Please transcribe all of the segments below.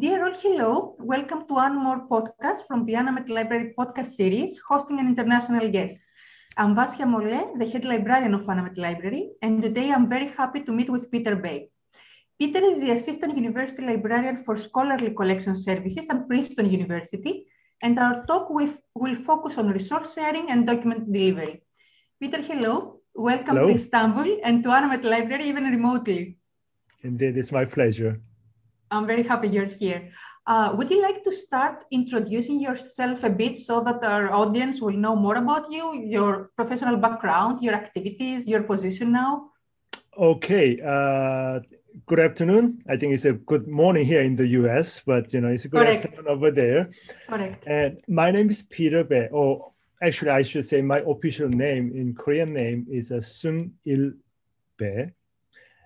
Dear all, hello. Welcome to one more podcast from the ANAMED Library podcast series, hosting an international guest. I'm Vasya Mole, the head librarian of ANAMED Library, and today I'm very happy to meet with Peter Bae. Peter is the Assistant University Librarian for Scholarly Collection Services at Princeton University, and our talk will focus on resource sharing and document delivery. Peter, hello. Welcome hello. to Istanbul and to ANAMED Library, even remotely. Indeed, it's my pleasure. I'm very happy you're here. Uh, would you like to start introducing yourself a bit so that our audience will know more about you, your professional background, your activities, your position now? Okay. Uh, good afternoon. I think it's a good morning here in the US, but you know it's a good Correct. afternoon over there. Correct. And my name is Peter Bae. Or actually, I should say my official name in Korean name is uh, Sung Il Bae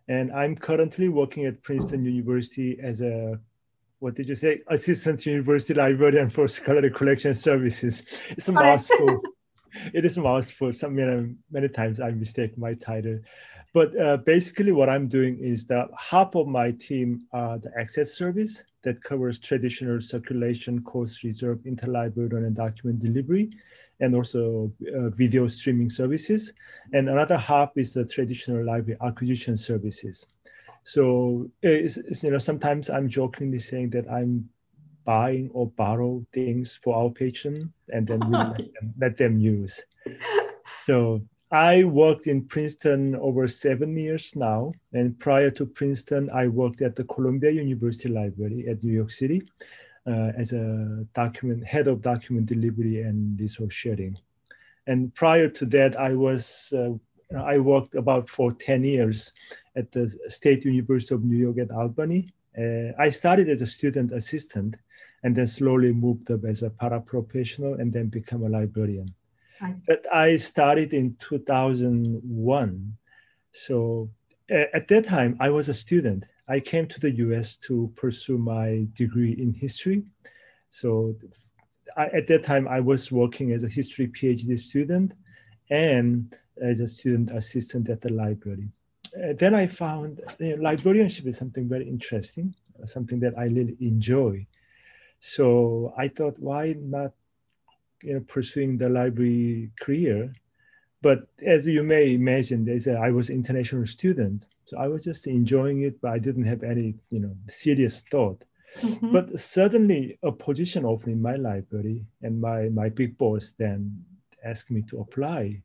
and I'm currently working at Princeton University as a what did you say? Assistant University Librarian for Scholarly Collection Services. It's a mouthful. it is a mouthful. Some know, many times I mistake my title. But uh, basically, what I'm doing is that half of my team are the access service that covers traditional circulation, course reserve, interlibrary and document delivery and also uh, video streaming services. And another half is the traditional library acquisition services. So it's, it's, you know sometimes I'm jokingly saying that I'm buying or borrow things for our patron and then we let, them, let them use. So I worked in Princeton over seven years now. And prior to Princeton, I worked at the Columbia University Library at New York City uh, as a document head of document delivery and resource sharing. And prior to that, I was uh, I worked about for 10 years at the State University of New York at Albany. Uh, I started as a student assistant and then slowly moved up as a paraprofessional and then become a librarian. I but I started in 2001. So at that time, I was a student I came to the US to pursue my degree in history. So I, at that time, I was working as a history PhD student and as a student assistant at the library. Uh, then I found you know, librarianship is something very interesting, uh, something that I really enjoy. So I thought, why not you know, pursuing the library career? But as you may imagine, there's a, I was an international student. So I was just enjoying it, but I didn't have any, you know, serious thought. Mm-hmm. But suddenly a position opened in my library and my, my big boss then asked me to apply.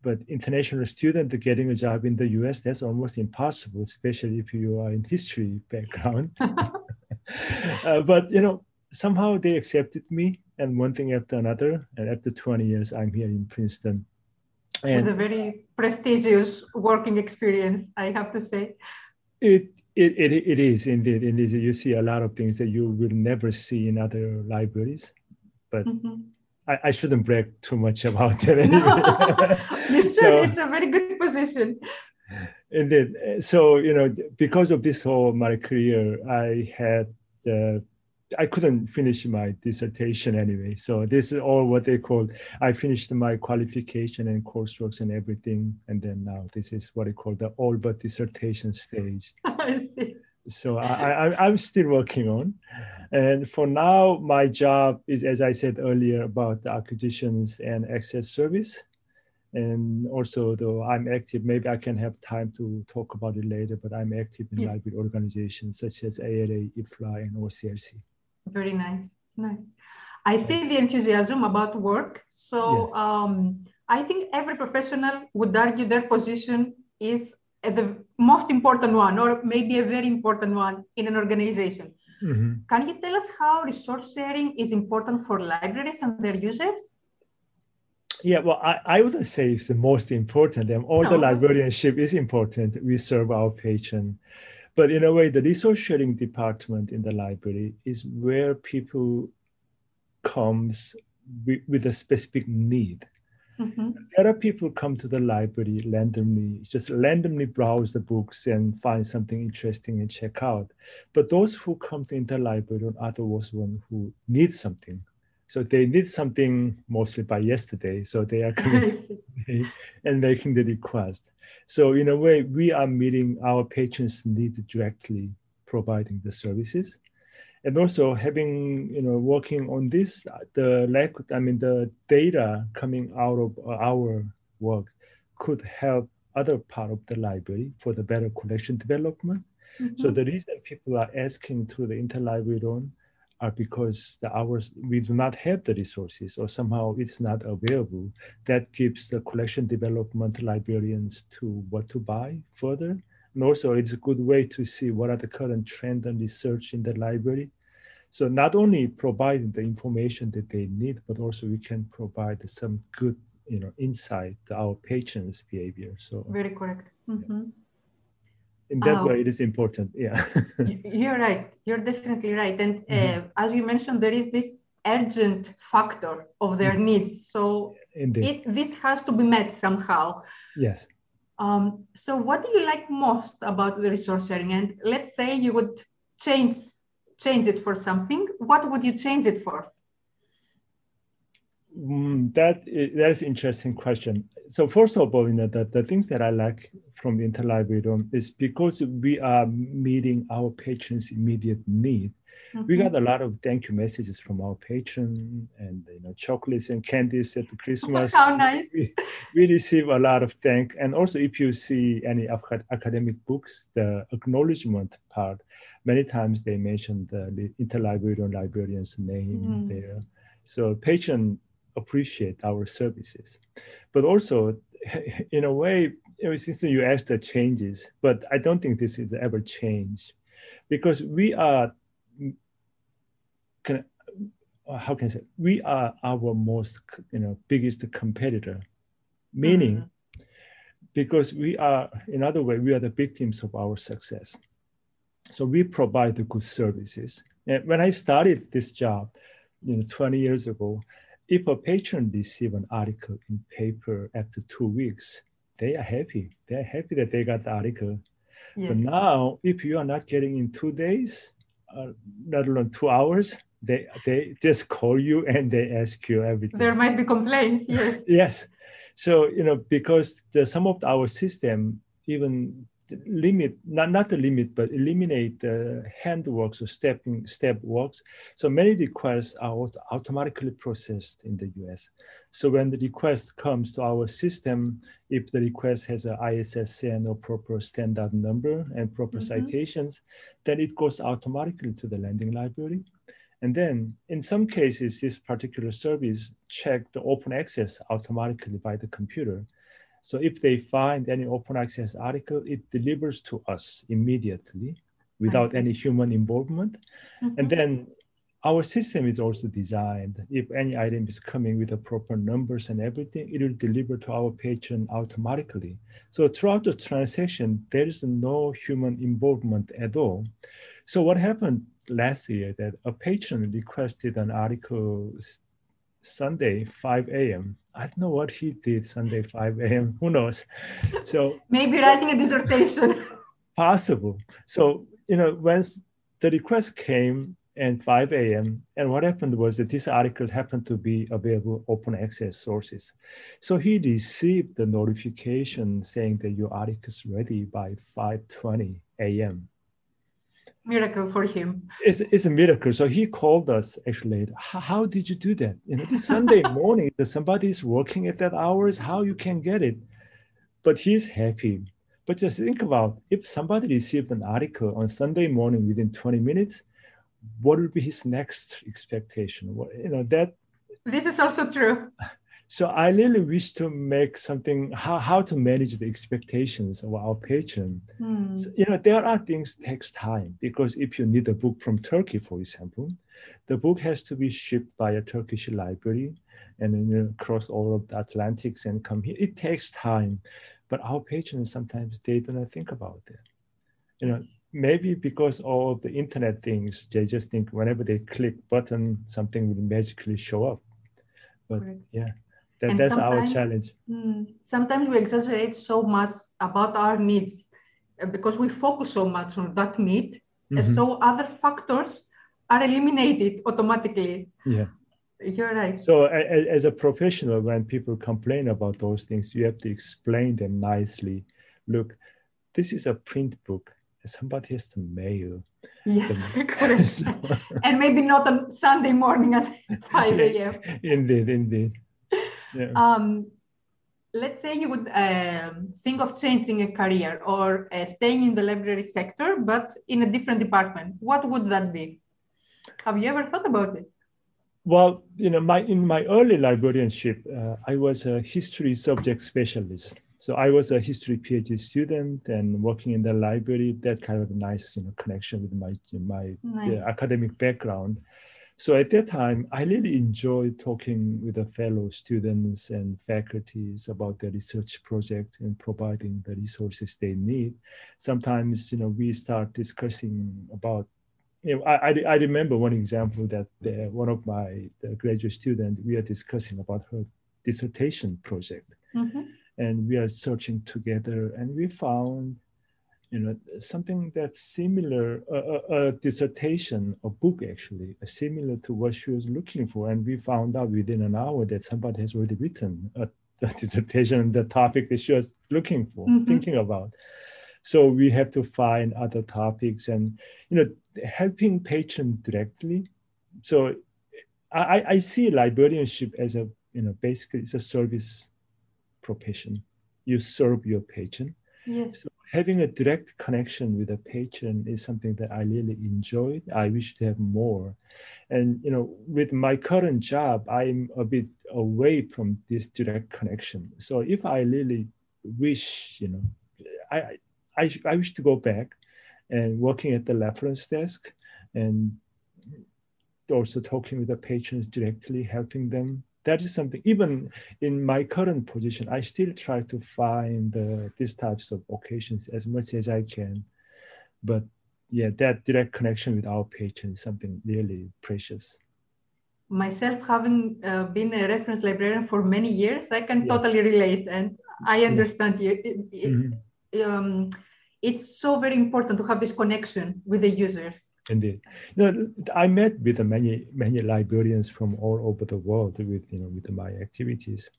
But international student getting a job in the US, that's almost impossible, especially if you are in history background. uh, but, you know, somehow they accepted me and one thing after another. And after 20 years, I'm here in Princeton and with a very prestigious working experience, I have to say. It, it, it, it is indeed. Indeed, you see a lot of things that you will never see in other libraries, but mm-hmm. I, I, shouldn't brag too much about it. Anyway. You should. So, it's a very good position. Indeed. So you know, because of this whole my career, I had the I couldn't finish my dissertation anyway. So this is all what they call. I finished my qualification and coursework and everything, and then now this is what I call the all but dissertation stage. I see. So I, I, I'm still working on, and for now my job is, as I said earlier, about the acquisitions and access service, and also though I'm active, maybe I can have time to talk about it later. But I'm active in yeah. library organizations such as ALA, IFLA, and OCLC. Very nice. Nice. I see the enthusiasm about work. So yes. um, I think every professional would argue their position is the most important one, or maybe a very important one in an organization. Mm-hmm. Can you tell us how resource sharing is important for libraries and their users? Yeah, well, I, I wouldn't say it's the most important. All no. the librarianship is important. We serve our patron. But in a way, the resource sharing department in the library is where people comes with, with a specific need. Mm-hmm. There are people come to the library randomly, just randomly browse the books and find something interesting and check out. But those who come to the library are the ones who need something, so they need something mostly by yesterday. So they are coming and making the request. So in a way, we are meeting our patrons' need directly, providing the services. and also having you know working on this the lack i mean the data coming out of our work could help other part of the library for the better collection development mm-hmm. so the reason people are asking to the interlibrary loan are because the hours we do not have the resources or somehow it's not available that gives the collection development librarians to what to buy further and also it's a good way to see what are the current trend and research in the library. So not only providing the information that they need, but also we can provide some good, you know, insight to our patrons' behavior. So very correct. Mm-hmm. In that um, way, it is important. Yeah. you're right. You're definitely right. And uh, mm-hmm. as you mentioned, there is this urgent factor of their mm-hmm. needs. So it, this has to be met somehow. Yes. Um, so what do you like most about the resource sharing? And let's say you would change change it for something. What would you change it for? Mm, that is, that is interesting question. So first of all, you know, the, the things that I like from the interlibrary is because we are meeting our patrons' immediate need. Mm-hmm. We got a lot of thank you messages from our patron and you know chocolates and candies at the Christmas. How nice! We, we receive a lot of thank and also if you see any academic books, the acknowledgement part, many times they mention the, the interlibrarian librarian's name mm. there. So patron appreciate our services, but also in a way, since you asked the changes, but I don't think this is ever change because we are can, uh, how can I say, we are our most, you know, biggest competitor, meaning mm-hmm. because we are, in other way, we are the victims of our success. So we provide the good services. And when I started this job, you know, 20 years ago, if a patron receive an article in paper after two weeks, they are happy. They're happy that they got the article. Yeah. But now, if you are not getting in two days, uh, not alone two hours, they they just call you and they ask you everything. There might be complaints. Yes. yes. So you know because the, some of our system even limit not not the limit but eliminate the hand works or stepping step works so many requests are automatically processed in the us so when the request comes to our system if the request has a issn or proper standard number and proper mm-hmm. citations then it goes automatically to the lending library and then in some cases, this particular service check the open access automatically by the computer. So if they find any open access article, it delivers to us immediately without any human involvement. Mm-hmm. And then our system is also designed, if any item is coming with the proper numbers and everything, it will deliver to our patron automatically. So throughout the transaction, there is no human involvement at all. So what happened last year that a patron requested an article Sunday 5 a.m. I don't know what he did Sunday 5 a.m. Who knows? So maybe writing a dissertation. possible. So you know when the request came at 5 a.m. and what happened was that this article happened to be available open access sources. So he received the notification saying that your article is ready by 5:20 a.m miracle for him. It's, it's a miracle. So he called us actually. How, did you do that? You know, this Sunday morning, that somebody's working at that hours, how you can get it? But he's happy. But just think about if somebody received an article on Sunday morning within 20 minutes, what would be his next expectation? What, you know, that. This is also true. So I really wish to make something how, how to manage the expectations of our patron. Mm. So, you know, there are things takes time because if you need a book from Turkey, for example, the book has to be shipped by a Turkish library and then you know, cross all of the Atlantics and come here. It takes time, but our patrons sometimes they do not think about it. You know, maybe because all of the internet things, they just think whenever they click button, something will magically show up. But yeah. That, that's our challenge. Hmm, sometimes we exaggerate so much about our needs uh, because we focus so much on that need. Mm-hmm. And so other factors are eliminated automatically. Yeah. You're right. So, as a professional, when people complain about those things, you have to explain them nicely. Look, this is a print book, somebody has to mail. Yes, correct. so, and maybe not on Sunday morning at 5 a.m. Indeed, indeed. Yeah. Um, let's say you would um, think of changing a career or uh, staying in the library sector, but in a different department. What would that be? Have you ever thought about it? Well, you know, my in my early librarianship, uh, I was a history subject specialist. So I was a history PhD student and working in the library. That kind of nice, you know, connection with my my nice. uh, academic background. So at that time, I really enjoyed talking with the fellow students and faculties about the research project and providing the resources they need. Sometimes, you know, we start discussing about you know, I, I, remember one example that the, one of my graduate students, we are discussing about her dissertation project. Mm-hmm. And we are searching together and we found, you know, something that's similar, a, a dissertation, a book actually, similar to what she was looking for. And we found out within an hour that somebody has already written a, a dissertation on the topic that she was looking for, mm-hmm. thinking about. So we have to find other topics and, you know, helping patrons directly. So I, I see librarianship as a, you know, basically it's a service profession. You serve your patron. Yes. So having a direct connection with a patron is something that I really enjoyed. I wish to have more. And you know, with my current job, I'm a bit away from this direct connection. So if I really wish, you know, I I, I wish to go back and working at the reference desk and also talking with the patrons directly, helping them. That is something, even in my current position, I still try to find uh, these types of occasions as much as I can. But yeah, that direct connection with our patrons is something really precious. Myself, having uh, been a reference librarian for many years, I can yeah. totally relate and I understand yeah. you. It, it, mm-hmm um, it's so very important to have this connection with the users. Indeed, you know, I met with many many librarians from all over the world with you know with my activities.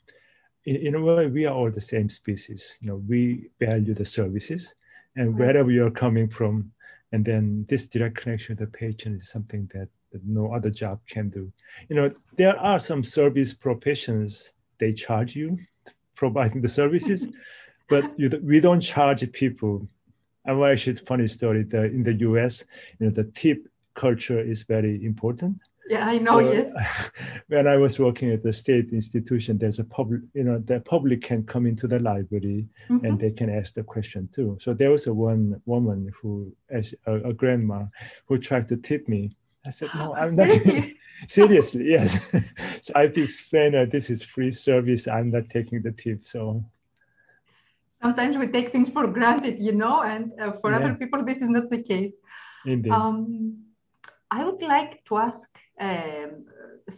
In, in a way, we are all the same species. You know, we value the services, and wherever you're coming from, and then this direct connection with the patient is something that, that no other job can do. You know, there are some service professions they charge you providing the services. but you, we don't charge people. And why actually, funny story. The, in the U.S., you know, the tip culture is very important. Yeah, I know. yes. when I was working at the state institution, there's a public, you know, the public can come into the library mm-hmm. and they can ask the question too. So there was a one woman who, as a, a grandma, who tried to tip me. I said, no, I'm not. Seriously, yes. so I have to explain that this is free service. I'm not taking the tip. So sometimes we take things for granted, you know, and uh, for yeah. other people, this is not the case. Indeed. Um, I would like to ask, um,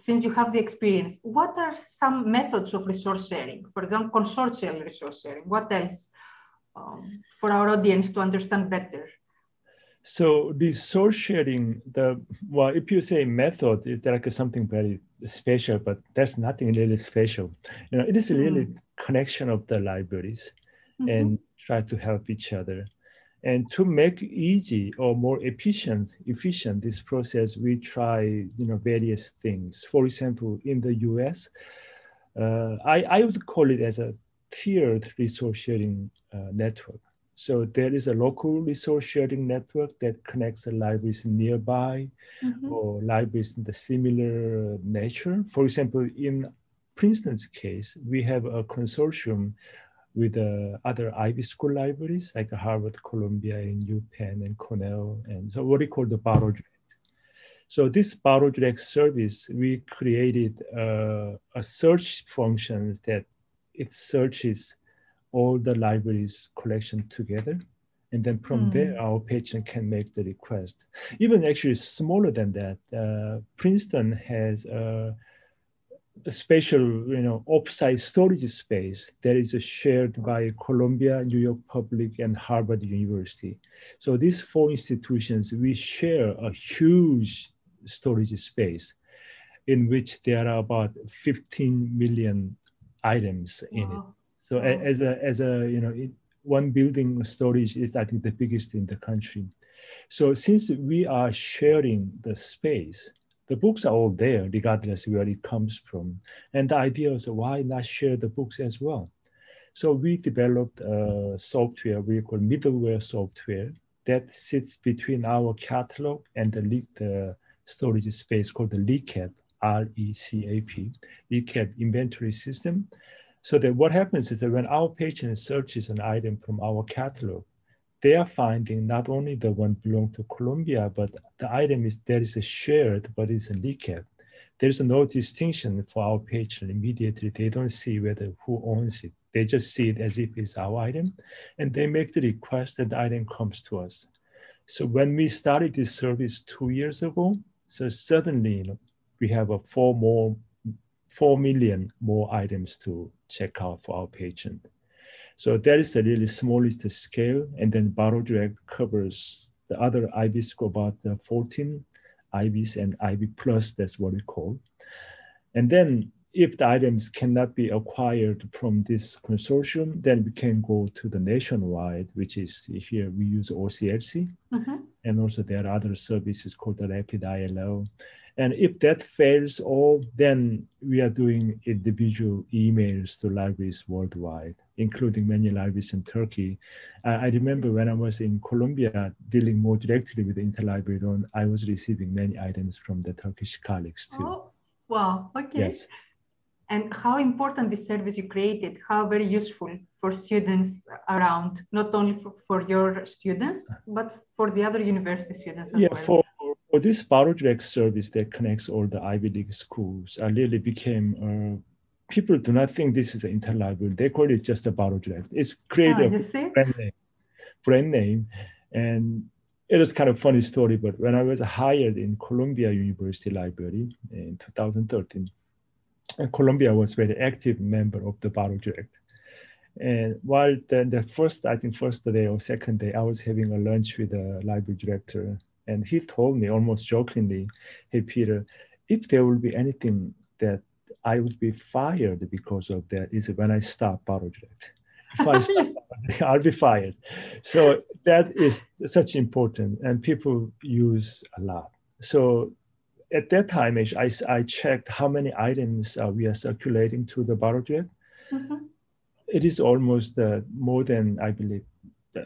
since you have the experience, what are some methods of resource sharing? For example, consortial resource sharing. What else um, for our audience to understand better? So resource sharing, the well, if you say method, it's like something very special, but that's nothing really special. You know, it is really mm. connection of the libraries mm-hmm. and try to help each other. And to make easy or more efficient, efficient this process, we try you know various things. For example, in the U.S., uh, I, I would call it as a tiered resource sharing uh, network. So there is a local resource sharing network that connects the libraries nearby mm-hmm. or libraries in the similar nature. For example, in Princeton's case, we have a consortium with uh, other Ivy School libraries like Harvard, Columbia, and UPenn, and Cornell, and so what we call the Borrow Direct. So this Borrow Direct service, we created uh, a search function that it searches all the libraries collection together. And then from mm. there, our patient can make the request. Even actually smaller than that, uh, Princeton has a a special, you know, offsite storage space that is shared by Columbia, New York Public, and Harvard University. So these four institutions, we share a huge storage space in which there are about 15 million items in it. So wow. as a, as a, you know, one building storage is, I think, the biggest in the country. So since we are sharing the space, the books are all there, regardless where it comes from. And the idea is why not share the books as well? So we developed a software we call middleware software that sits between our catalog and the, the storage space called the RECAP, R-E-C-A-P, RECAP inventory system. So that what happens is that when our patient searches an item from our catalog, they are finding not only the one belong to Columbia, but the item is there is a shared, but it's a RECAP. There's no distinction for our patient immediately. They don't see whether who owns it. They just see it as if it's our item, and they make the request that the item comes to us. So when we started this service two years ago, so suddenly you know, we have a four more, four million more items to check out for our patient. So that is a really smallest scale. And then Direct covers the other IB score about 14 Ivies and Ivy Plus, that's what we call. And then if the items cannot be acquired from this consortium, then we can go to the nationwide, which is here we use OCLC. Mm-hmm. And also there are other services called the RapidILL. And if that fails all, then we are doing individual emails to libraries worldwide, including many libraries in Turkey. Uh, I remember when I was in Columbia dealing more directly with the Interlibrary, loan, I was receiving many items from the Turkish colleagues too. Oh, wow, okay. Yes. And how important this service you created, how very useful for students around, not only for, for your students, but for the other university students as yeah, well. For, for this Direct service that connects all the Ivy League schools, I really became uh, people do not think this is an interlibrary. They call it just a Direct. It's created oh, a brand name, brand name. And it was kind of funny story, but when I was hired in Columbia University Library in 2013, and Columbia was very active member of the Direct. And while then the first, I think first day or second day, I was having a lunch with the library director and he told me almost jokingly, Hey, Peter, if there will be anything that I would be fired because of that, is when I stop project. If I stop, I'll be fired. So that is such important, and people use a lot. So at that time, I, I checked how many items uh, we are circulating to the project. Mm-hmm. It is almost uh, more than, I believe, uh,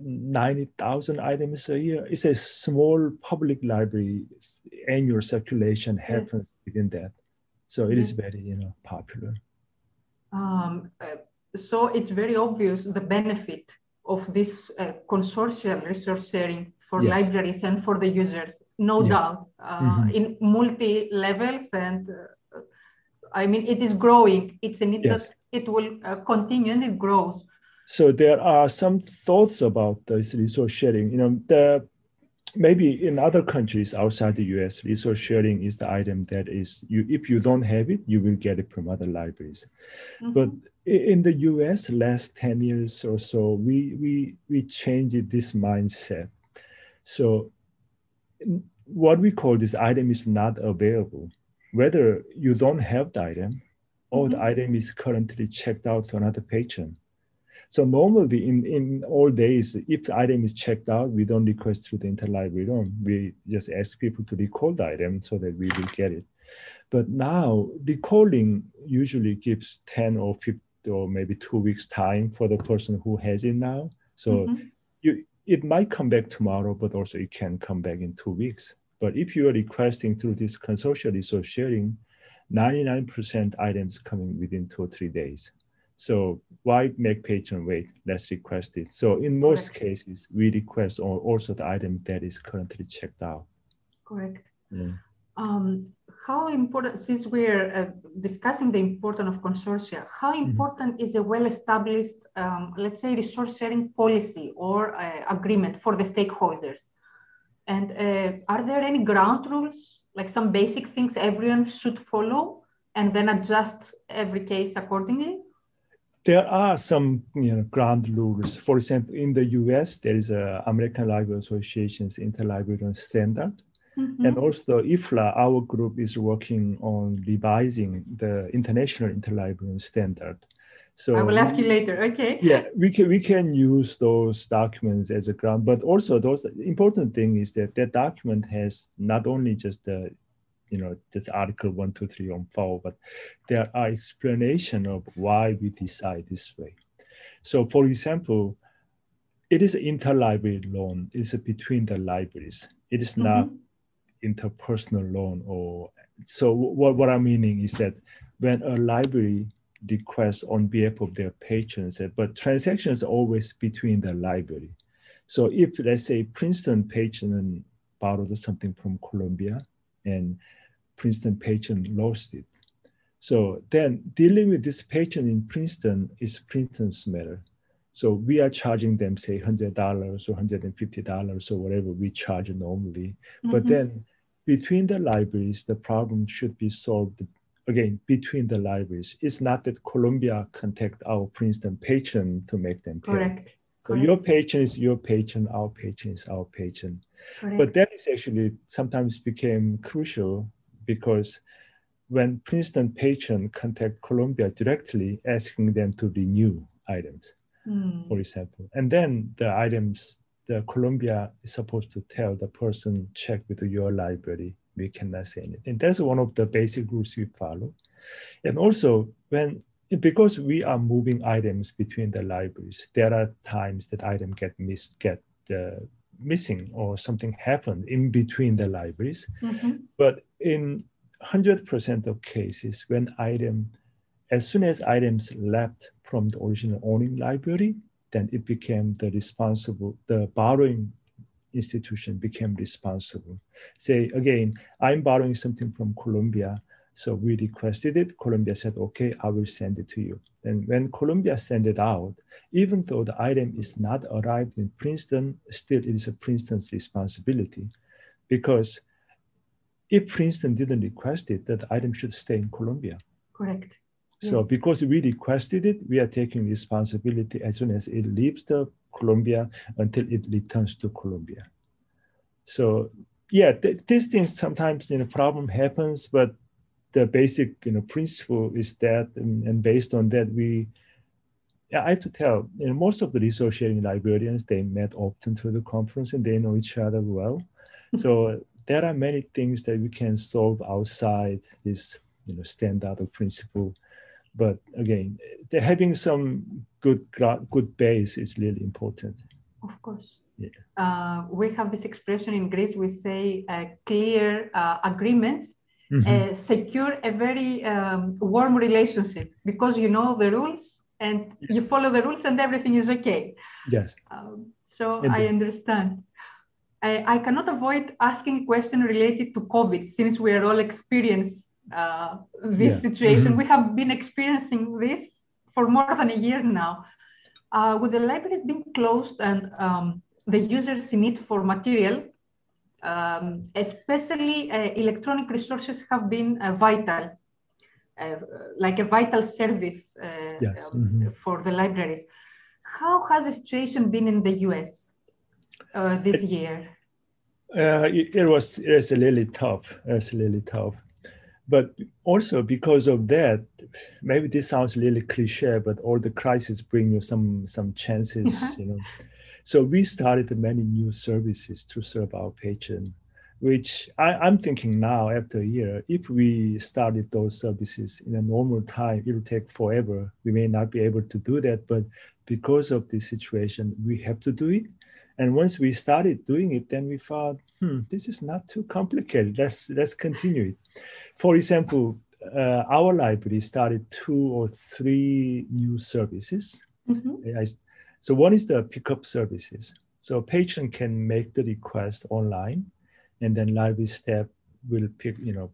90,000 items a year. It's a small public library. Annual circulation happens yes. within that. So it is very, you know, popular. Um, uh, so it's very obvious the benefit of this uh, consortial resource sharing for yes. libraries and for the users, no yeah. doubt, uh, mm-hmm. in multi levels. And uh, I mean, it is growing. It's a need yes. it will uh, continue and it grows. So there are some thoughts about this resource sharing. You know, the maybe in other countries outside the US, resource sharing is the item that is you if you don't have it, you will get it from other libraries. Mm-hmm. But in the US, last 10 years or so, we we we changed this mindset. So what we call this item is not available. Whether you don't have the item or mm-hmm. the item is currently checked out to another patron so normally in, in all days, if the item is checked out, we don't request through the interlibrary loan. We just ask people to recall the item so that we will get it. But now recalling usually gives 10 or 50 or maybe two weeks time for the person who has it now. So mm-hmm. you, it might come back tomorrow, but also it can come back in two weeks. But if you are requesting through this consortial resource sharing, 99% items coming within two or three days. So why make patron wait? Let's request it. So in most Correct. cases, we request also the item that is currently checked out. Correct. Yeah. Um, how important, since we're uh, discussing the importance of consortia, how mm-hmm. important mm-hmm. is a well-established, um, let's say, resource sharing policy or uh, agreement for the stakeholders? And uh, are there any ground rules, like some basic things everyone should follow and then adjust every case accordingly? There are some you know, ground rules. For example, in the US, there is a American Library Association's interlibrary standard. Mm-hmm. And also IFLA, our group is working on revising the international interlibrary standard. So I will ask you later. Okay. Yeah, we can we can use those documents as a ground, but also those important thing is that that document has not only just the you know just article one two three on four, but there are explanation of why we decide this way. So, for example, it is interlibrary loan. It's between the libraries. It is not mm-hmm. interpersonal loan or so. What what I'm meaning is that when a library requests on behalf of their patrons, but transactions are always between the library. So if let's say Princeton patron borrowed something from Columbia and Princeton patron lost it. So then dealing with this patron in Princeton is Princeton's matter. So we are charging them say $100 or $150 or whatever we charge normally. Mm-hmm. But then between the libraries, the problem should be solved again between the libraries. It's not that Columbia contact our Princeton patron to make them pay. Correct. So Correct. your patron is your patron, our patron is our patron. Correct. But that is actually sometimes became crucial because when Princeton patron contact Columbia directly asking them to renew items, mm. for example, and then the items the Columbia is supposed to tell the person check with your library. We cannot say anything. And that's one of the basic rules we follow. And also when because we are moving items between the libraries, there are times that item get missed, get uh, missing or something happened in between the libraries. Mm-hmm. But in 100% of cases, when item, as soon as items left from the original owning library, then it became the responsible, the borrowing institution became responsible. Say again, I'm borrowing something from Columbia, so we requested it. Columbia said, okay, I will send it to you. Then when Columbia sent it out, even though the item is not arrived in Princeton, still it is a Princeton's responsibility because if Princeton didn't request it, that item should stay in Columbia. Correct. So yes. because we requested it, we are taking responsibility as soon as it leaves the Columbia until it returns to Columbia. So yeah, th- these things sometimes you know problem happens, but the basic you know principle is that, and, and based on that, we I have to tell, you know, most of the research sharing librarians, they met often through the conference and they know each other well. so there are many things that we can solve outside this, you know, standard of principle but again, having some good good base is really important. Of course. Yeah. Uh, we have this expression in Greece. We say uh, clear uh, agreements mm-hmm. Uh, secure a very um, warm relationship because you know the rules and yeah. you follow the rules and everything is okay. Yes. Um, so I understand. I, I, cannot avoid asking a question related to COVID since we are all experienced uh, this yeah. situation. Mm-hmm. We have been experiencing this for more than a year now. Uh, with the libraries being closed and um, the users in need for material, um, especially uh, electronic resources have been uh, vital, uh, like a vital service uh, yes. um, mm-hmm. for the libraries. How has the situation been in the US this it, year? It, it, was it was really tough. It was really tough but also because of that, maybe this sounds really cliche, but all the crises bring you some some chances, uh-huh. you know. So we started many new services to serve our patron, which I, am thinking now after a year, if we started those services in a normal time, it'll take forever. We may not be able to do that, but because of this situation, we have to do it. And once we started doing it, then we thought, hmm, this is not too complicated. Let's let's continue it. For example, uh, our library started two or three new services. Mm-hmm. I, so one is the pickup services. So a patron can make the request online, and then library staff will pick, you know,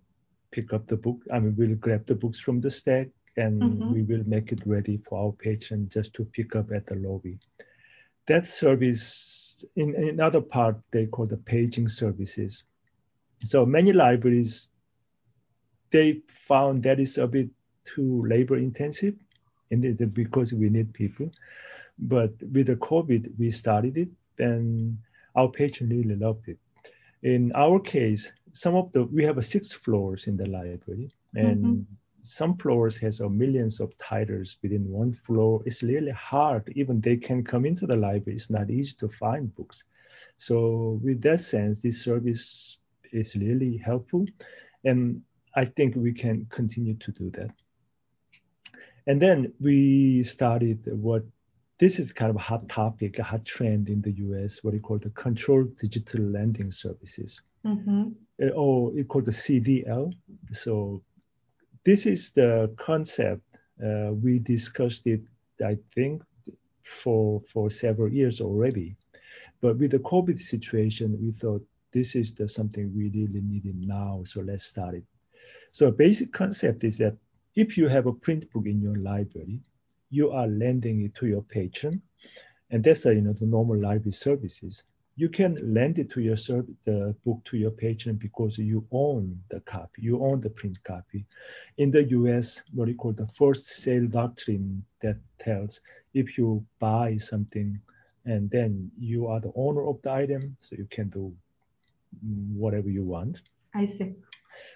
pick up the book. I mean, we'll grab the books from the stack, and mm-hmm. we will make it ready for our patron just to pick up at the lobby. That service in, another part, they call the paging services. So many libraries, they found that is a bit too labor intensive and because we need people. But with the COVID, we started it and our patron really loved it. In our case, some of the, we have a six floors in the library and mm-hmm. some floors has a millions of titles within one floor. It's really hard. Even they can come into the library. It's not easy to find books. So with that sense, this service is really helpful. And I think we can continue to do that. And then we started what this is kind of a hot topic, a hot trend in the US, what we call the controlled digital lending services. Mm-hmm. Uh, or it called the CDL. So this is the concept. Uh, we discussed it, I think, for, for several years already. But with the COVID situation, we thought this is the something we really needed now. So let's start it. So basic concept is that if you have a print book in your library, you are lending it to your patron, and that's a, you know the normal library services. You can lend it to your the book to your patron because you own the copy, you own the print copy. In the U.S., what we call the first sale doctrine that tells if you buy something and then you are the owner of the item, so you can do mm, whatever you want. I see.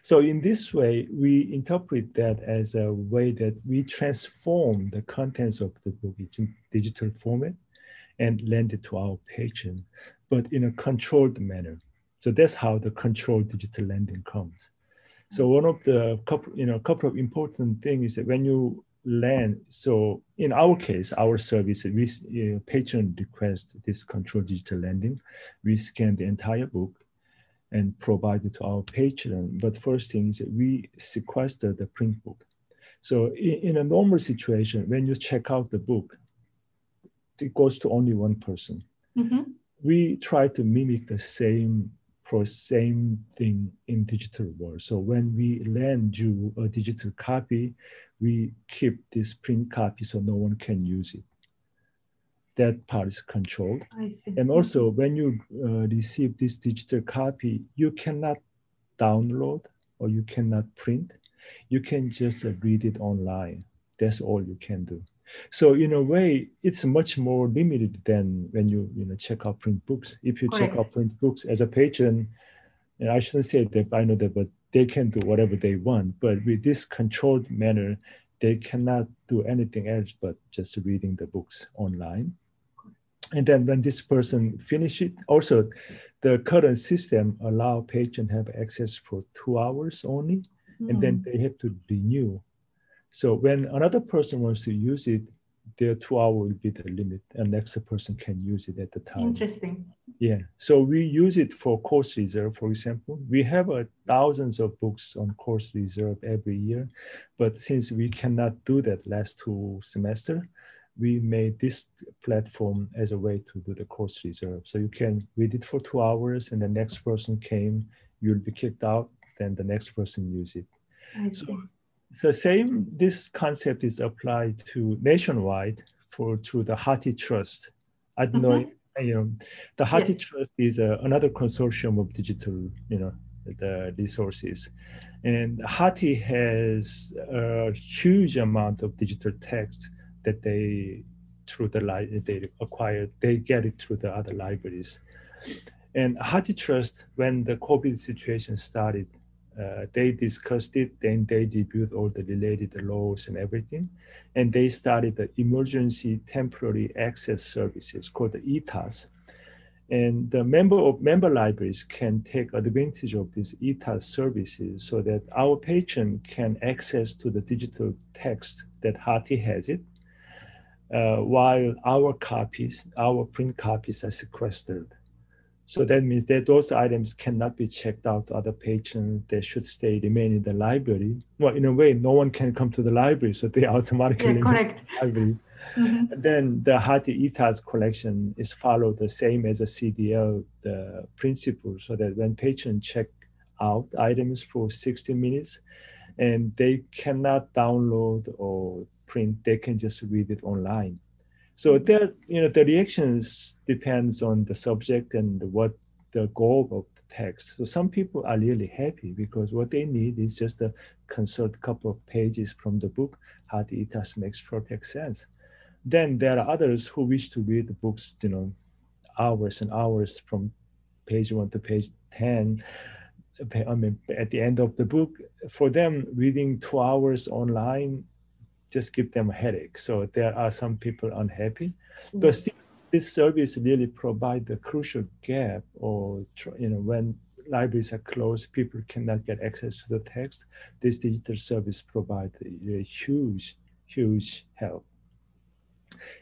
So in this way, we interpret that as a way that we transform the contents of the book in digital format and lend it to our patron, but in a controlled manner. So that's how the controlled digital lending comes. So one of the couple, you know, couple of important things is that when you lend, so in our case, our service, we know, patron request this controlled digital lending, we scan the entire book and provide it to our patron. But first thing is that we sequester the print book. So in, in, a normal situation, when you check out the book, it goes to only one person. Mm-hmm. We try to mimic the same same thing in digital world. So when we lend you a digital copy, we keep this print copy so no one can use it that part is controlled. And also when you uh, receive this digital copy, you cannot download or you cannot print. You can just uh, read it online. That's all you can do. So in a way, it's much more limited than when you you know check out print books. If you Correct. check out print books as a patron, and I shouldn't say that I know that, but they can do whatever they want. But with this controlled manner, they cannot do anything else but just reading the books online and then when this person finish it, also the current system allow patient have access for two hours only, mm. and then hmm. they have to renew. So when another person wants to use it, their two hour will be the limit, and next person can use it at the time. Interesting. Yeah. So we use it for course reserve, for example. We have uh, thousands of books on course reserve every year, but since we cannot do that last two semester, we made this platform as a way to do the course reserve. So you can read it for two hours and the next person came, you'll be kicked out, then the next person use it. I see. So, so same, this concept is applied to nationwide for through the Hathi Trust. I don't mm-hmm. know, you know, the Hathi yes. Trust is a, another consortium of digital, you know, the resources. And Hathi has a huge amount of digital text that they through the li- they acquire, they get it through the other libraries. And HathiTrust, when the COVID situation started, uh, they discussed it, then they reviewed all the related laws and everything. And they started the emergency temporary access services called the ETAS. And the member of member libraries can take advantage of these ETAS services so that our patron can access to the digital text that Hathi has it uh, while our copies, our print copies are sequestered. So that means that those items cannot be checked out to other patrons. They should stay, remain in the library. Well, in a way, no one can come to the library, so they automatically yeah, correct. The library. Mm-hmm. then the Hathi ETAS collection is followed the same as a CDL, the principle, so that when patrons check out items for 60 minutes, and they cannot download or print, they can just read it online. So mm-hmm. that you know the reactions depends on the subject and what the goal of the text. So some people are really happy because what they need is just a consult couple of pages from the book. Hathi ETAS makes perfect sense. Then there are others who wish to read the books, you know, hours and hours from page one to page ten I mean, at the end of the book, for them, reading two hours online just give them a headache. So there are some people unhappy, mm-hmm. but still, this service really provide the crucial gap, or you know, when libraries are closed, people cannot get access to the text. This digital service provide a huge, huge help.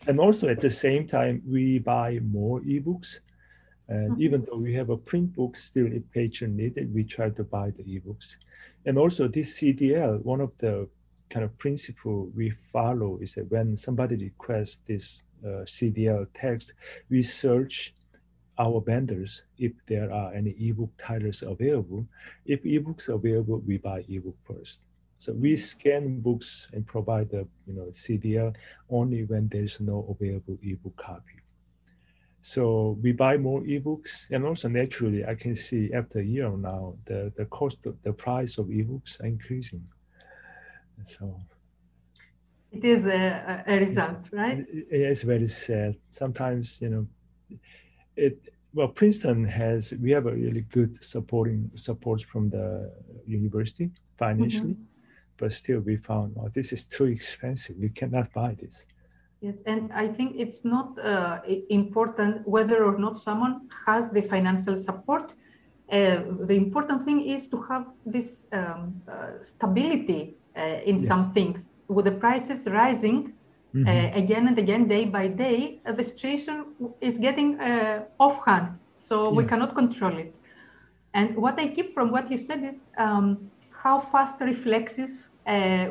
And also at the same time, we buy more ebooks. And mm-hmm. even though we have a print book, still if patron needed, we try to buy the ebooks. And also this CDL, one of the kind of principle we follow is that when somebody requests this uh, CDL text, we search our vendors if there are any ebook titles available. If ebooks are available, we buy ebook first. So we scan books and provide the you know CDL only when there's no available ebook copy. So we buy more ebooks, and also naturally, I can see after a year now the the cost of the price of ebooks are increasing. So it is a, a result, right? It's very sad. Sometimes you know, it. Well, Princeton has we have a really good supporting support from the university financially, mm-hmm. but still we found oh this is too expensive. We cannot buy this. Yes, and I think it's not uh, important whether or not someone has the financial support. Uh, the important thing is to have this um, uh, stability in yes. some things. With the prices rising mm-hmm. Uh, again and again, day by day, uh, the situation is getting off hand. So yes. we cannot control it. And what I keep from what you said is um, how fast reflexes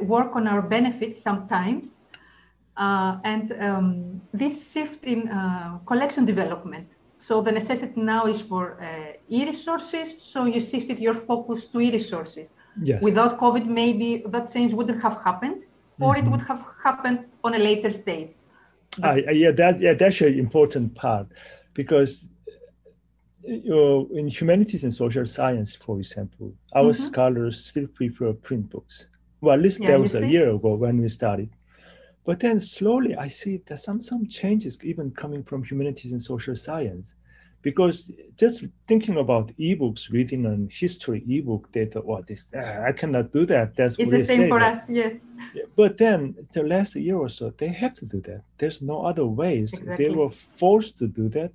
work on our benefits sometimes. Uh, and um, this shift in uh, collection development. So the necessity now is for uh, e-resources. So you shifted your focus to e-resources. Yes. Without COVID, maybe that change wouldn't have happened, or mm-hmm. it would have happened on a later stage. Uh, yeah, that yeah, that's an important part, because you know, in humanities and social science, for example, our mm-hmm. scholars still prefer print books. Well, at least yeah, that was a year ago when we started. But then slowly, I see that some some changes even coming from humanities and social science because just thinking about ebooks, reading an history ebook data, oh, this I cannot do that. That's it's the same for that. us, yes. But then the last year or so, they have to do that. There's no other ways. Exactly. They were forced to do that.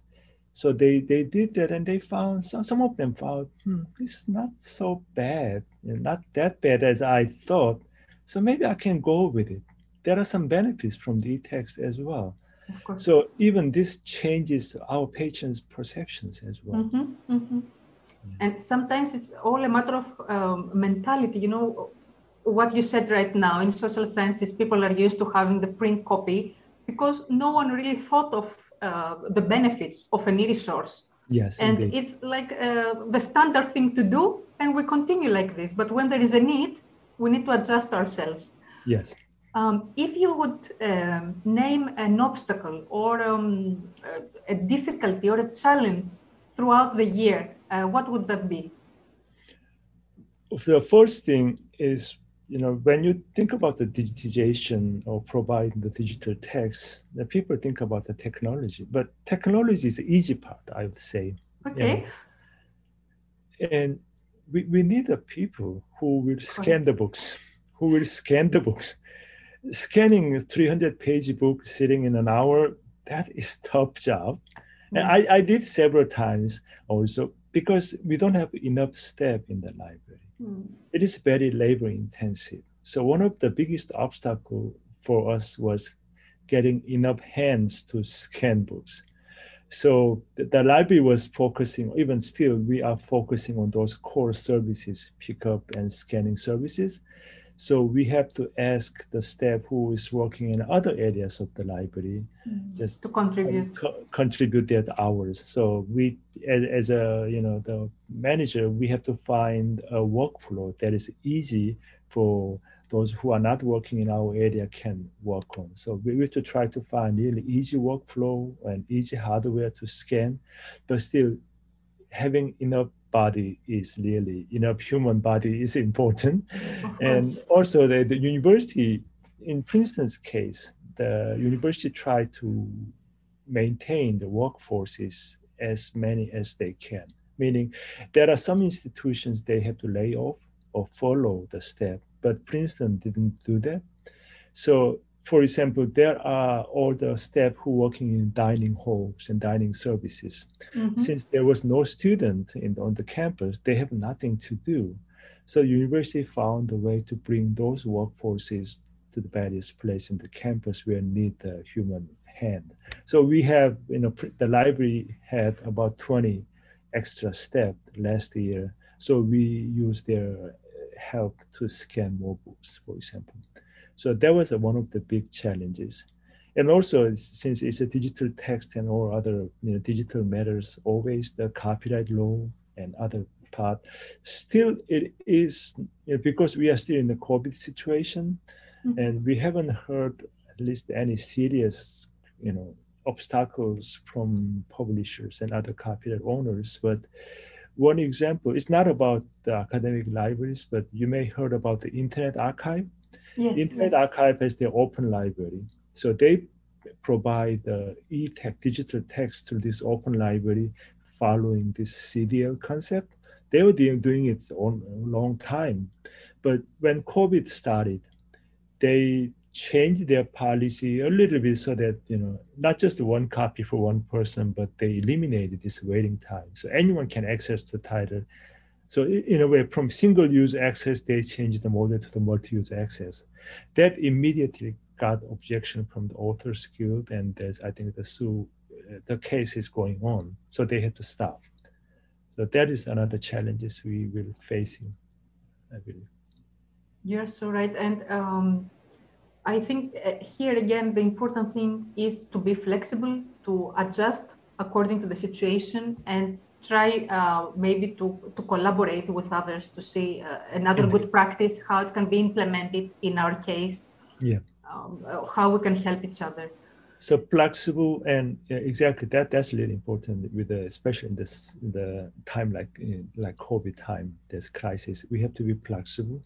So they, they did that and they found some, some of them found hmm, it's not so bad, not that bad as I thought. So maybe I can go with it. There are some benefits from the text as well. So even this changes our patients' perceptions as well. Mm-hmm, mm-hmm. And sometimes it's all a matter of um, mentality. You know, what you said right now in social sciences, people are used to having the print copy because no one really thought of uh, the benefits of an e-resource. Yes, and indeed. it's like uh, the standard thing to do, and we continue like this. But when there is a need, we need to adjust ourselves. Yes. Um, if you would um, name an obstacle or um, a difficulty or a challenge throughout the year, uh, what would that be? The first thing is, you know, when you think about the digitization or providing the digital text, the people think about the technology, but technology is the easy part, I would say. Okay. You? And we, we need the people who will scan the books, who will scan the books scanning a 300 page book sitting in an hour, that is tough job. Mm-hmm. And I, I did several times also because we don't have enough staff in the library. Mm. It is very labor intensive. So one of the biggest obstacle for us was getting enough hands to scan books. So the, the, library was focusing, even still, we are focusing on those core services, pickup and scanning services. So we have to ask the staff who is working in other areas of the library mm, just to contribute co- contribute their hours. So we, as, as, a you know the manager, we have to find a workflow that is easy for those who are not working in our area can work on. So we have to try to find really easy workflow and easy hardware to scan, but still having enough body is really, you know, human body is important. And also the, the university, in Princeton's case, the university tried to maintain the workforces as many as they can. Meaning there are some institutions they have to lay off or follow the step, but Princeton didn't do that. So for example, there are all the staff who working in dining halls and dining services. Mm-hmm. Since there was no student in, on the campus, they have nothing to do. So university found a way to bring those workforces to the various places in the campus where need the human hand. So we have, you know, the library had about 20 extra staff last year. So we use their help to scan more books, for example. So that was one of the big challenges. And also, since it's a digital text and all other you know, digital matters, always the copyright law and other part, still it is you know, because we are still in the COVID situation, mm-hmm. and we haven't heard at least any serious, you know, obstacles from publishers and other copyright owners. But one example, it's not about the academic libraries, but you may heard about the Internet Archive. Yes, Internet. Archive has their open library. So they provide uh, the e-text, digital text to this open library following this CDL concept. They were doing it on a long time. But when COVID started, they changed their policy a little bit so that, you know, not just one copy for one person, but they eliminated this waiting time. So anyone can access the title so in a way, from single-use access, they changed the model to the multi-use access. That immediately got objection from the authors guild, and there's I think the sue, uh, the case is going on, so they had to stop. So that is another challenges we will facing, I believe. You're so right, and um, I think uh, here again the important thing is to be flexible, to adjust according to the situation, and try uh, maybe to, to collaborate with others to see uh, another good practice, how it can be implemented in our case, yeah, um, how we can help each other. So flexible and yeah, exactly that that's really important with the, especially in this in the time like like COVID time, this crisis. We have to be flexible,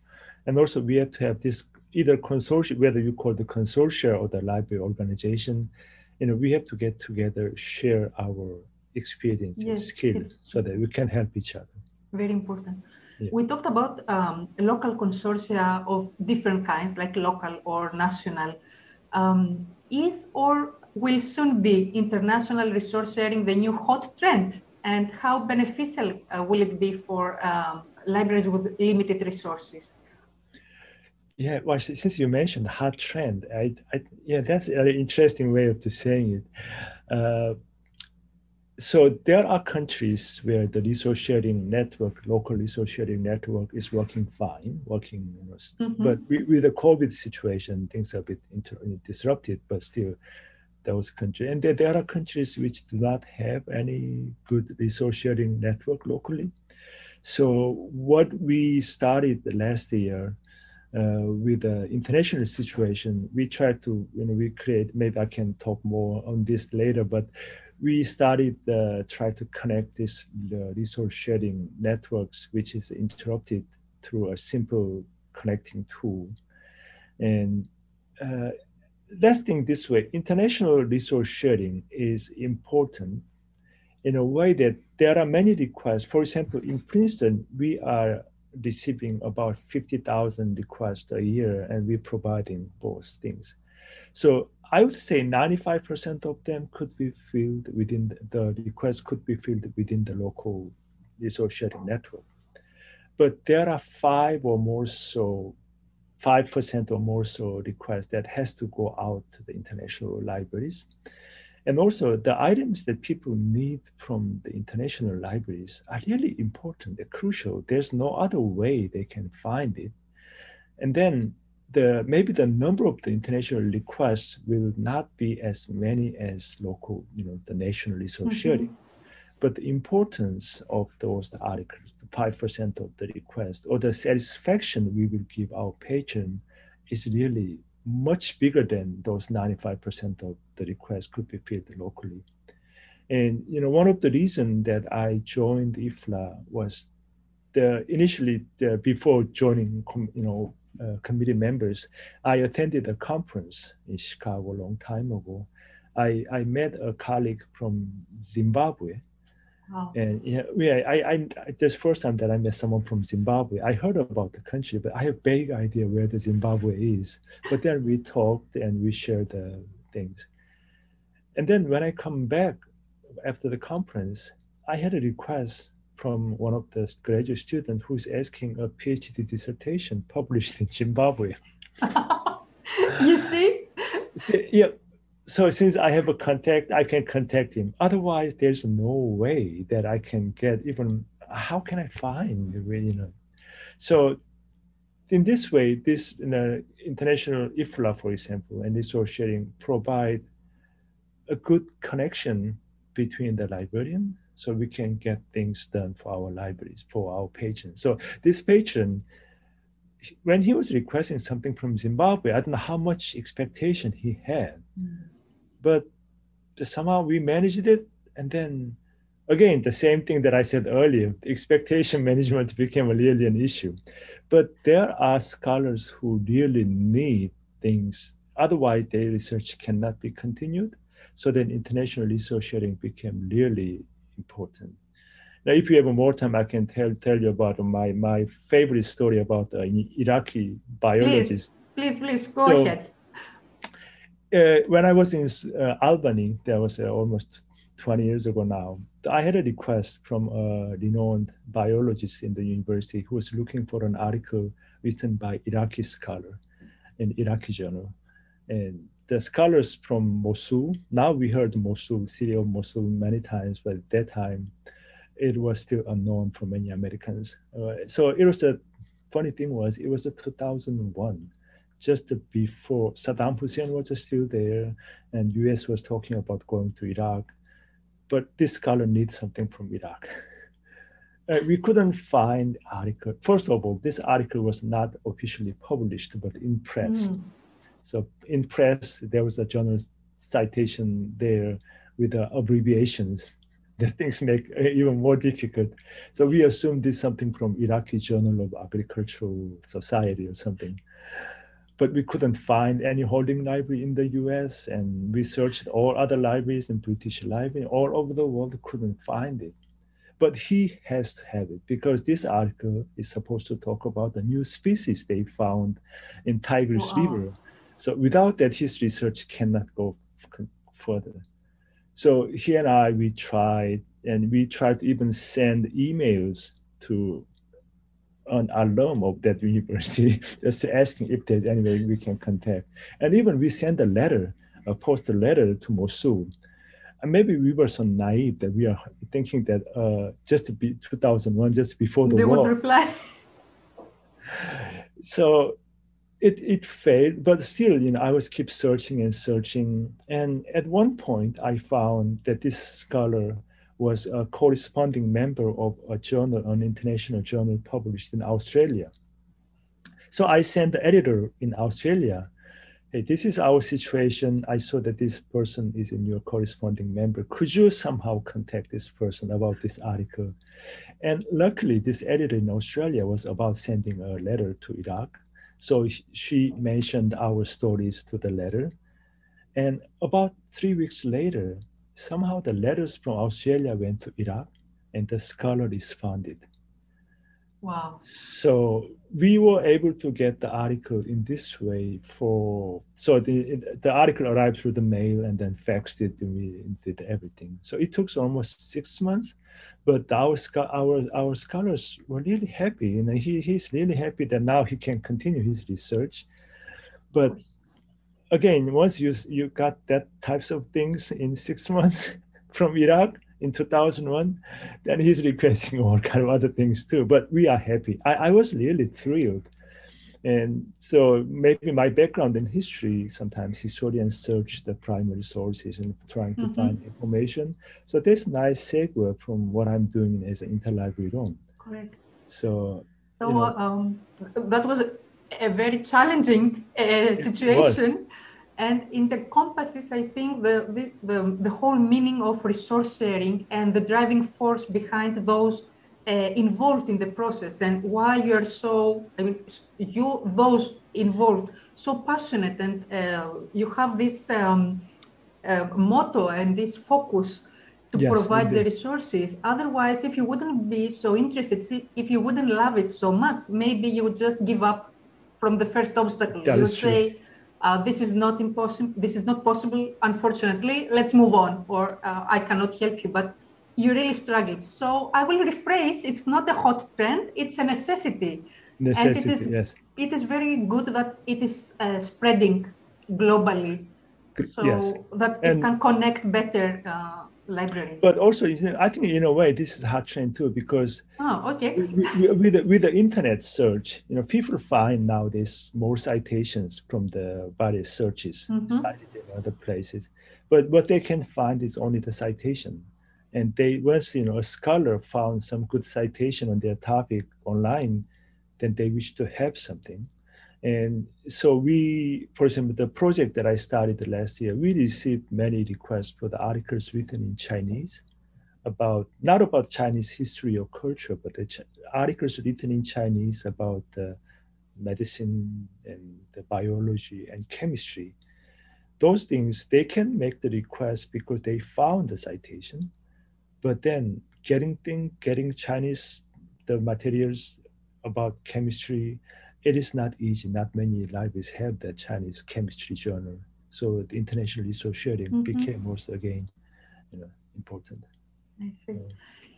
and also we have to have this either consortium, whether you call the consortia or the library organization, you know, we have to get together, share our experience yes, and skills so that we can help each other. Very important. Yeah. We talked about um, local consortia of different kinds, like local or national. Um, is or will soon be international resource sharing the new hot trend? And how beneficial uh, will it be for um, libraries with limited resources? Yeah, well, since you mentioned hot trend, I, I, yeah, that's an interesting way of saying it. Uh, so there are countries where the resource sharing network, local resource sharing network is working fine, working, you know, mm-hmm. but with, with, the COVID situation, things are a bit inter- disrupted, but still those countries. And there, there are countries which do not have any good resource sharing network locally. So what we started last year uh, with the international situation, we try to, you know, we create, maybe I can talk more on this later, but we started uh, try to connect this resource sharing networks, which is interrupted through a simple connecting tool. And uh, let's think this way, international resource sharing is important in a way that there are many requests. For example, in Princeton, we are receiving about 50,000 requests a year and we're providing both things. So I would say 95% of them could be filled within the, the request could be filled within the local resource sharing network. But there are five or more so, 5% or more so requests that has to go out to the international libraries. And also the items that people need from the international libraries are really important, they're crucial. There's no other way they can find it. And then the maybe the number of the international requests will not be as many as local, you know, the national resource mm-hmm. sharing. But the importance of those articles, the five percent of the request, or the satisfaction we will give our patron, is really much bigger than those 95% of the requests could be filled locally. And you know, one of the reasons that I joined IFLA was the initially the, before joining, you know, uh, committee members, I attended a conference in Chicago a long time ago. I, I met a colleague from Zimbabwe Wow. And yeah, yeah, I, I, this first time that I met someone from Zimbabwe, I heard about the country, but I have vague idea where the Zimbabwe is. But then we talked and we shared the things. And then when I come back after the conference, I had a request from one of the graduate students who's asking a PhD dissertation published in Zimbabwe. you see? yeah, so since I have a contact, I can contact him. Otherwise, there's no way that I can get even. How can I find you know? So, in this way, this you know, international IFLA, for example, and resource sharing provide a good connection between the librarian, so we can get things done for our libraries for our patrons. So this patron when he was requesting something from Zimbabwe, I don't know how much expectation he had. Mm but somehow we managed it and then again the same thing that i said earlier expectation management became really an issue but there are scholars who really need things otherwise their research cannot be continued so then international resource sharing became really important. Now if you have more time i can tell tell you about my my favorite story about an iraqi biologist. Please please, please go so, ahead. uh, when I was in uh, Albany, that was uh, almost 20 years ago now, I had a request from a renowned biologist in the university who was looking for an article written by Iraqi scholar in Iraqi journal. And the scholars from Mosul, now we heard Mosul, city of Mosul many times, but at that time, it was still unknown for many Americans. Uh, so it was a funny thing was it was a 2001 just before Saddam Hussein was still there and US was talking about going to Iraq. But this scholar needs something from Iraq. Uh, we couldn't find article. First of all, this article was not officially published, but in press. Mm. So in press, there was a journal citation there with the abbreviations. The things make even more difficult. So we assumed this something from Iraqi Journal of Agricultural Society or something but we couldn't find any holding library in the US and we searched all other libraries and British library all over the world, couldn't find it. But he has to have it because this article is supposed to talk about a new species they found in Tigris oh, wow. River. So without that, his research cannot go further. So he and I, we tried, and we tried to even send emails to an alum of that university, just asking if there's any way we can contact. And even we sent a letter, a post a letter to Mosul. And maybe we were so naive that we are thinking that uh, just to be 2001, just before the they war. They would reply. So it, it failed, but still, you know, I was keep searching and searching. And at one point I found that this scholar was a corresponding member of a journal, an international journal published in Australia. So I sent the editor in Australia, hey, this is our situation. I saw that this person is in your corresponding member. Could you somehow contact this person about this article? And luckily, this editor in Australia was about sending a letter to Iraq. So she mentioned our stories to the letter. And about three weeks later, somehow the letters from Australia went to Iraq and the scholar responded. Wow. So we were able to get the article in this way for, so the, the article arrived through the mail and then faxed it and we did everything. So it took almost six months, but our, our, our scholars were really happy and he, he's really happy that now he can continue his research. But again, once you you got that types of things in six months from Iraq in 2001, then he's requesting all kind of other things too. But we are happy. I, I was really thrilled. And so maybe my background in history, sometimes historians search the primary sources and trying to mm-hmm. find information. So that's nice segue from what I'm doing as an interlibrary loan Correct. So, so you know, um, that was a very challenging uh, situation and in the compasses, I think the, the, the, whole meaning of resource sharing and the driving force behind those uh, involved in the process and why you are so, I mean, you, those involved, so passionate and uh, you have this um, uh, motto and this focus to Yes, provide the resources. Otherwise, if you wouldn't be so interested, if you wouldn't love it so much, maybe you would just give up from the first obstacle. That you would true. Uh, "This is not impossible. This is not possible. Unfortunately, let's move on." Or uh, "I cannot help you." But you really struggled. So I will rephrase: It's not a hot trend; it's a necessity. Necessity, is- yes. It is very good that it is uh, spreading globally, so yes. that it can connect better uh, library. But also, I think in a way, this is a hot trend too, because oh, okay. with, with- the, with the internet search, you know, people find nowadays more citations from the various searches Mhm. cited in other places. But what they can find is only the citation. And they once you know a scholar found some good citation on their topic online, then they wish to have something. And so we, for example, the project that I started last year, we received many requests for the articles written in Chinese about not about Chinese history or culture, but the Ch- articles written in Chinese about the medicine and the biology and chemistry. Those things they can make the request because they found the citation, but then getting thing getting Chinese the materials about chemistry, it is not easy. Not many libraries have that Chinese chemistry journal. So the international resource sharing Mhm. became also again, you know, important. I see.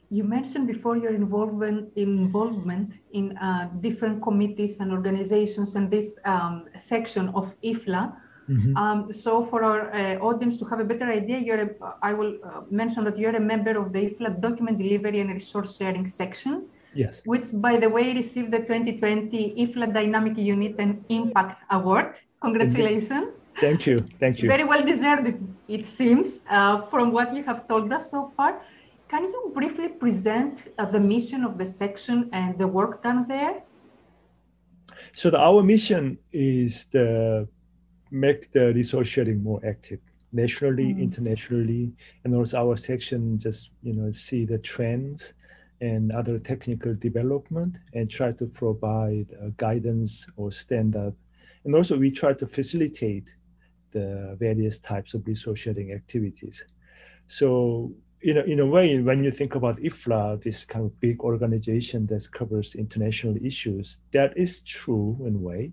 You mentioned before your involvement involvement in uh, different committees and organizations and this um, section of IFLA. Mhm. Um, so for our uh, audience to have a better idea, you're a, I will uh, mention that you're a member of the IFLA document delivery and resource sharing section, Yes. which by the way received the 2020 IFLA Dynamic Unit and Impact Award. Congratulations. Thank you. Thank you. Very well deserved, it, seems, uh, from what you have told us so far. Can you briefly present uh, the mission of the section and the work done there? So the, our mission is to make the resource sharing more active nationally, Mm. internationally, and also our section just you know see the trends and other technical development and try to provide uh, guidance or standard. And also we try to facilitate the various types of resource sharing activities. So in a, in a way, when you think about IFLA, this kind of big organization that covers international issues, that is true in a way.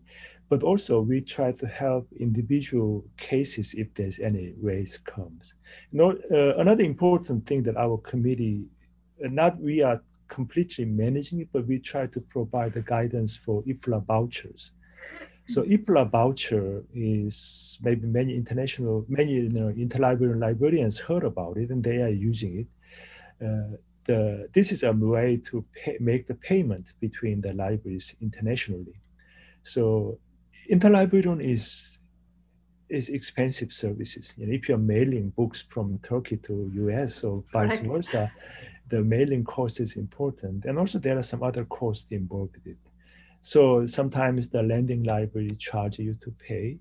But also we try to help individual cases if there's any raise comes. You know, uh, another important thing that our committee, not we are completely managing it, but we try to provide the guidance for IFLA vouchers. So IFLA voucher is maybe many international, many you know, interlibrary librarians heard about it and they are using it. Uh, the, this is a way to pay, make the payment between the libraries internationally. So interlibrary loan is is expensive services. You know, if you're mailing books from Turkey to US or vice versa, the mailing cost is important. And also there are some other costs involved with it. So sometimes the lending library charge you to pay,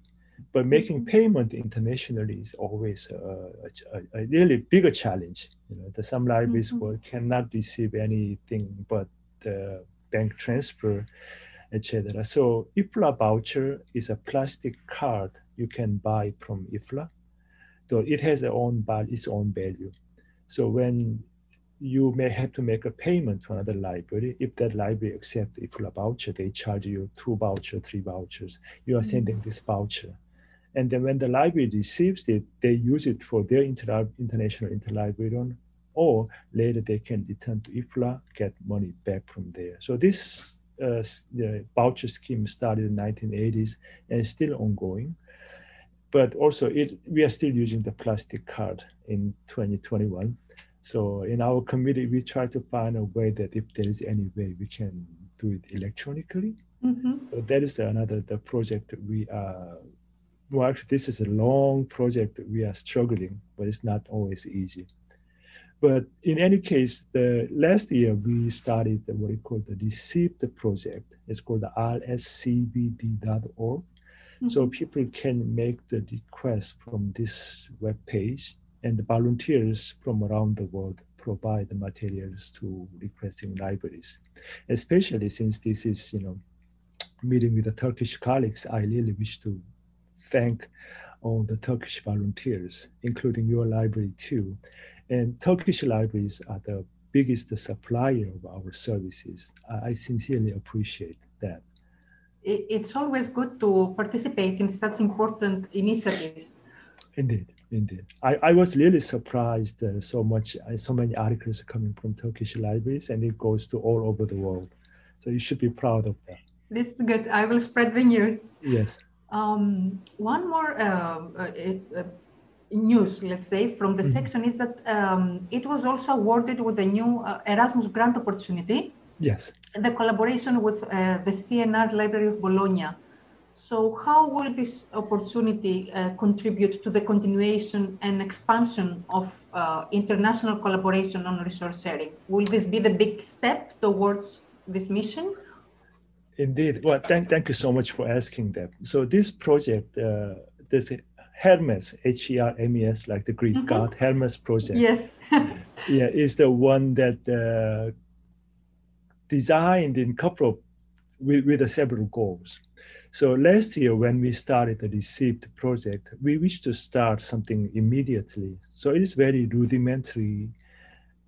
but making Mhm. payment internationally is always a, a, a really bigger challenge. You know, the some libraries Mhm. will cannot receive anything but the bank transfer, etc. So IFLA voucher is a plastic card you can buy from IFLA. So it has own, its own value. So when you may have to make a payment to another library. If that library accepts IFLA voucher, they charge you two voucher, three vouchers. You are Mm. sending this voucher. And then when the library receives it, they use it for their inter- international interlibrary loan, or later they can return to IFLA, get money back from there. So this uh, the voucher scheme started in 1980s and is still ongoing. But also, it, we are still using the plastic card in 2021. So in our committee, we try to find a way that if there is any way we can do it electronically. Mhm. So that is another the project that we are. Well, actually, this is a long project that we are struggling, but it's not always easy. But in any case, the last year we started what we call the Receive the project. It's called the rscvd.org. So Mhm. people can make the request from this web page, and the volunteers from around the world provide the materials to requesting libraries. Especially since this is, you know, meeting with the Turkish colleagues, I really wish to thank all the Turkish volunteers, including your library too. And Turkish libraries are the biggest supplier of our services. I sincerely appreciate that. It's always good to participate in such important initiatives. Indeed, indeed. I, I was really surprised uh, so much, uh, so many articles coming from Turkish libraries, and it goes to all over the world. So you should be proud of that. This is good. I will spread the news. Yes. Um, one more uh, uh, news, let's say, from the mm -hmm. section is that um, it was also awarded with a new uh, Erasmus grant opportunity. Yes. The collaboration with uh, the CNR Library of Bologna. So, how will this opportunity uh, contribute to the continuation and expansion of uh, international collaboration on resource sharing? Will this be the big step towards this mission? Indeed. Well, thank, thank you so much for asking that. So, this project, uh, this Hermes, H E R M E S, like the Greek mm-hmm. god Hermes project. Yes. yeah, is the one that uh, designed in couple with, with several goals. So last year, when we started the Received project, we wished to start something immediately. So it is very rudimentary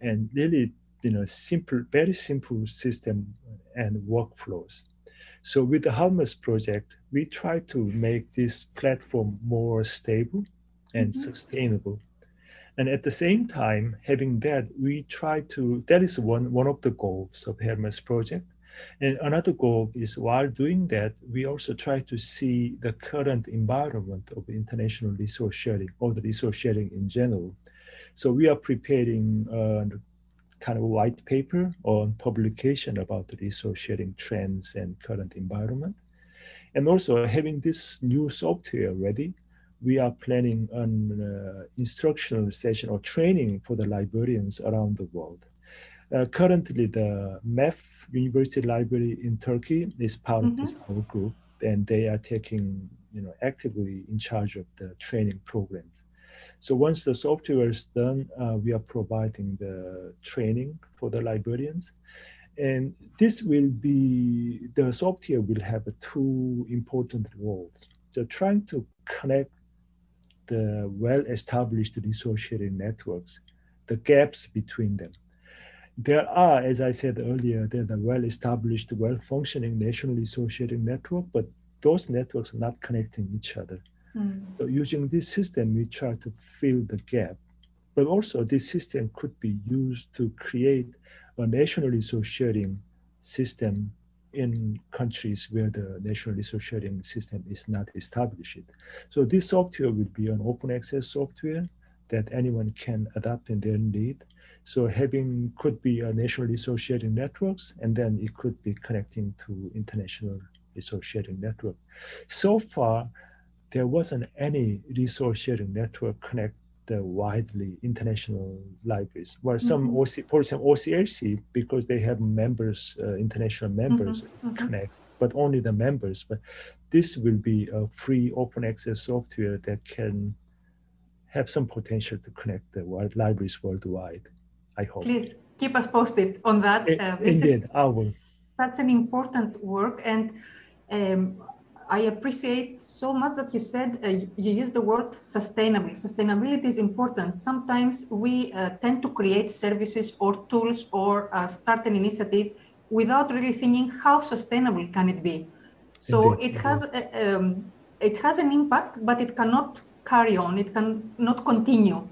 and really, you know, simple, very simple system and workflows. So with the Hermes project, we try to make this platform more stable and mm-hmm. sustainable. And at the same time, having that, we try to, that is one, one of the goals of Hermes project. And another goal is while doing that, we also try to see the current environment of international resource sharing or the resource sharing in general. So we are preparing uh, kind of white paper on publication about the resource sharing trends and current environment. And also having this new software ready, we are planning an uh, instructional session or training for the librarians around the world. Uh, currently, the MEF University Library in Turkey is part mm-hmm. of this our group, and they are taking, you know, actively in charge of the training programs. So once the software is done, uh, we are providing the training for the librarians. And this will be, the software will have two important roles. So trying to connect the well-established resource sharing networks, the gaps between them. There are, as I said earlier, there are well-established, well-functioning national resource sharing network, but those networks are not connecting each other. Mm. So using this system, we try to fill the gap. But also this system could be used to create a national resource sharing system in countries where the national resource sharing system is not established. So this software will be an open access software that anyone can adapt in their need. So having could be a national resource sharing networks, and then it could be connecting to international sharing network. So far, there wasn't any resource sharing network connect the widely international libraries. Well, some mm-hmm. OC, for example, OCLC, because they have members, uh, international members mm-hmm. mm-hmm. connect, but only the members. But this will be a free open access software that can have some potential to connect the world, libraries worldwide. I hope. Please keep us posted on that. Uh, Indeed, I will. That's an important work, and um, I appreciate so much that you said uh, you use the word sustainable. Sustainability is important. Sometimes we uh, tend to create services or tools or uh, start an initiative without really thinking how sustainable can it be. So Indeed. it has uh, um, it has an impact, but it cannot carry on. It cannot continue.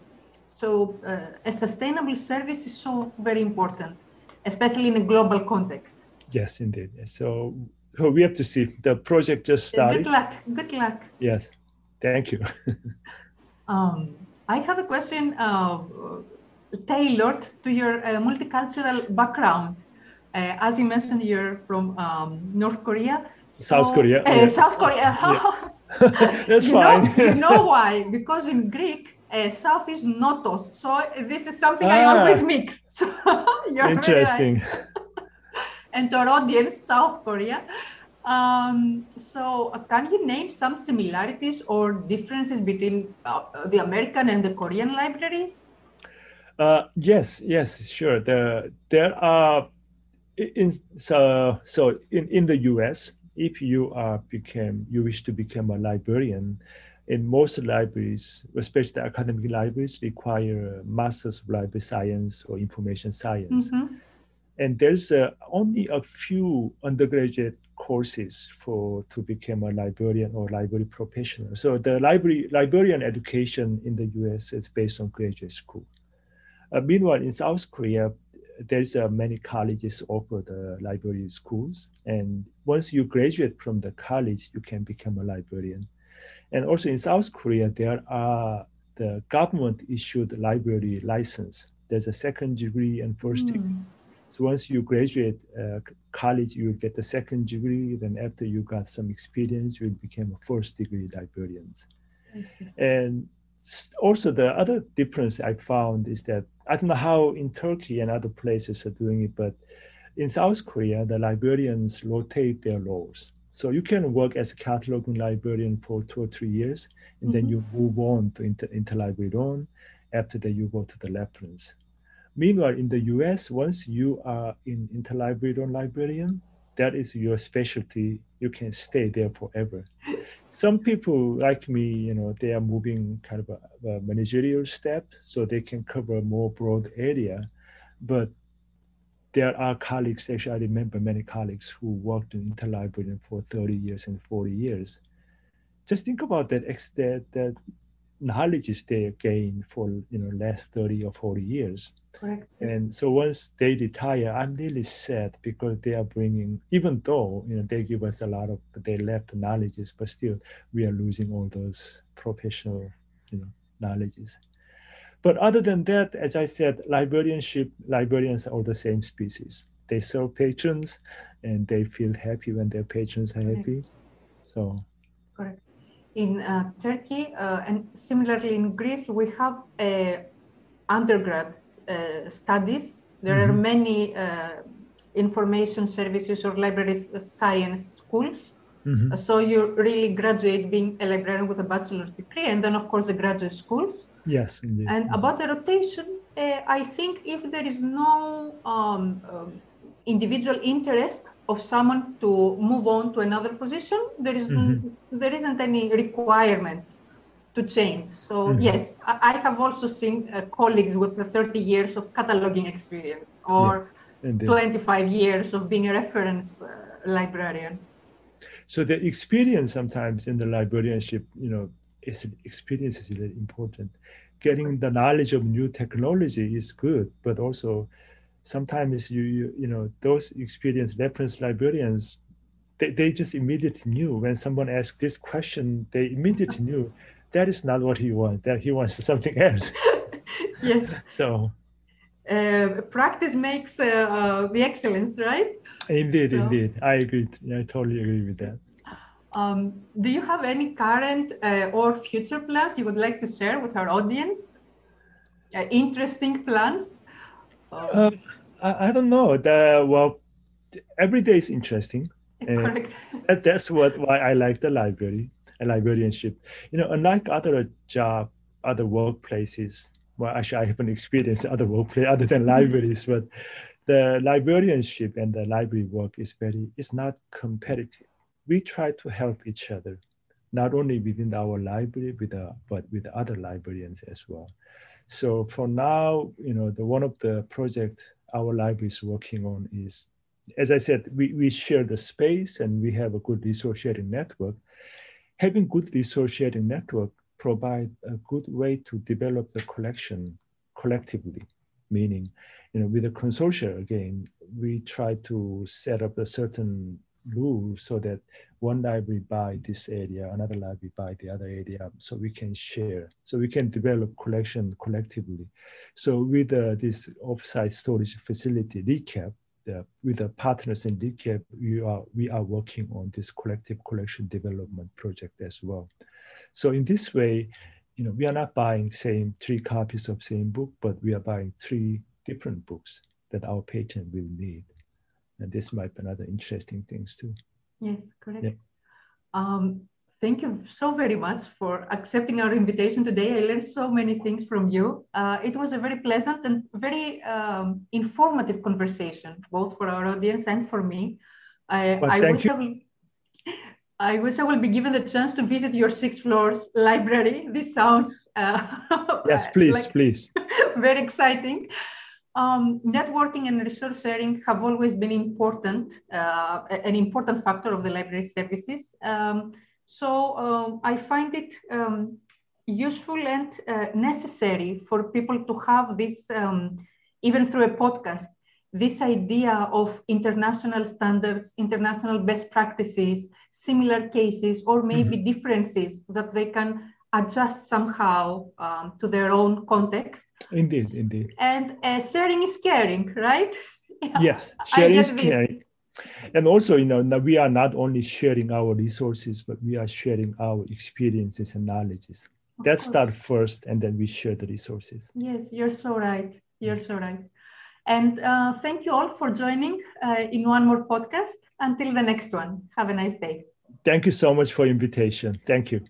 So uh, a sustainable service is so very important, especially in a global context. Yes, indeed. So so we have to see. The project just started. Good luck. Good luck. Yes. Thank you. um, I have a question uh, tailored to your uh, multicultural background. Uh, as you mentioned, you're from um, North Korea. So, South Korea. Uh, South Korea. That's you fine. Know, you know why? Because in Greek, uh, South is notos. So this is something ah, I always mix. So interesting and to our audience, South Korea. Um, so, uh, can you name some similarities or differences between uh, the American and the Korean libraries? Uh, yes, yes, sure. The, there are in so so in, in the U.S. If you are became you wish to become a librarian, in most libraries, especially academic libraries, require a Masters of Library Science or Information Science. Mm-hmm. And there's uh, only a few undergraduate courses for to become a librarian or library professional. So the library librarian education in the U.S. is based on graduate school. Uh, meanwhile, in South Korea, there's uh, many colleges offer the library schools, and once you graduate from the college, you can become a librarian. And also in South Korea, there are the government issued library license. There's a second degree and first mm. degree. So once you graduate uh, college, you get the second degree. Then after you got some experience, you will become a first degree librarians. And also the other difference I found is that I don't know how in Turkey and other places are doing it, but in South Korea, the librarians rotate their roles. So you can work as a cataloging librarian for two or three years, and mm-hmm. then you move on to inter- interlibrary loan. After that, you go to the reference. Meanwhile, in the US, once you are in interlibrary loan librarian, that is your specialty. You can stay there forever. Some people like me, you know, they are moving kind of a, a managerial step, so they can cover a more broad area. But there are colleagues, actually, I remember many colleagues who worked in interlibrary loan for 30 years and 40 years. Just think about that, that, that knowledge is they gain for you know last 30 or 40 years Correct. and so once they retire i'm really sad because they are bringing even though you know they give us a lot of they left knowledges but still we are losing all those professional you know knowledges but other than that as i said librarianship librarians are all the same species they serve patrons and they feel happy when their patrons are happy so correct in uh, Turkey uh, and similarly in Greece, we have uh, undergrad uh, studies. There mm-hmm. are many uh, information services or library science schools. Mm-hmm. So you really graduate being a librarian with a bachelor's degree, and then of course the graduate schools. Yes, indeed. And about the rotation, uh, I think if there is no um, um, individual interest of someone to move on to another position, there is mm-hmm. there isn't any requirement to change. So mm-hmm. yes, I, have also seen uh, colleagues with the 30 years of cataloging experience or yes, 25 years of being a reference uh, librarian. So the experience sometimes in the librarianship, you know, is experience is really important. Getting the knowledge of new technology is good, but also sometimes you, you, you know, those experienced reference librarians, they, they just immediately knew when someone asked this question, they immediately knew that is not what he wants, that he wants something else. yes. So uh, practice makes uh, uh, the excellence, right? Indeed, so, indeed. I agree. I totally agree with that. Um, do you have any current uh, or future plans you would like to share with our audience? Uh, interesting plans? Uh, I, I, don't know. The, well, every day is interesting. Correct. That, that's what why I like the library, a librarianship. You know, unlike other job, other workplaces. Well, actually, I haven't experienced other workplace other than libraries, but the librarianship and the library work is very. It's not competitive. We try to help each other, not only within our library, with the, but with other librarians as well. So for now, you know, the one of the project our library is working on is, as I said, we, we share the space and we have a good resource sharing network. Having good resource sharing network provide a good way to develop the collection collectively, meaning, you know, with the consortia again, we try to set up a certain rule so that one library buy this area, another library buy the other area, so we can share, so we can develop collection collectively. So with uh, this offsite storage facility, ReCap, uh, with the partners in ReCap, we are, we are working on this collective collection development project as well. So in this way, you know, we are not buying same three copies of same book, but we are buying three different books that our patient will need. And this might be another interesting things too. Yes, correct. Yeah. Um, thank you so very much for accepting our invitation today. I learned so many things from you. Uh, it was a very pleasant and very um, informative conversation, both for our audience and for me. I, well, I thank you. Have, I wish I will be given the chance to visit your sixth floors library. This sounds uh, yes, please, like please. very exciting. Um, networking and resource sharing have always been important, uh, an important factor of the library services. Um, so um, I find it um, useful and uh, necessary for people to have this, um, even through a podcast, this idea of international standards, international best practices, similar cases, or maybe mm-hmm. differences that they can adjust somehow um, to their own context. Indeed, indeed. And uh, sharing is caring, right? yes, sharing is caring. And also, you know, we are not only sharing our resources, but we are sharing our experiences and knowledges. That start first, and then we share the resources. Yes, you're so right. You're so right. And uh, thank you all for joining uh, in one more podcast. Until the next one, have a nice day. Thank you so much for invitation. Thank you.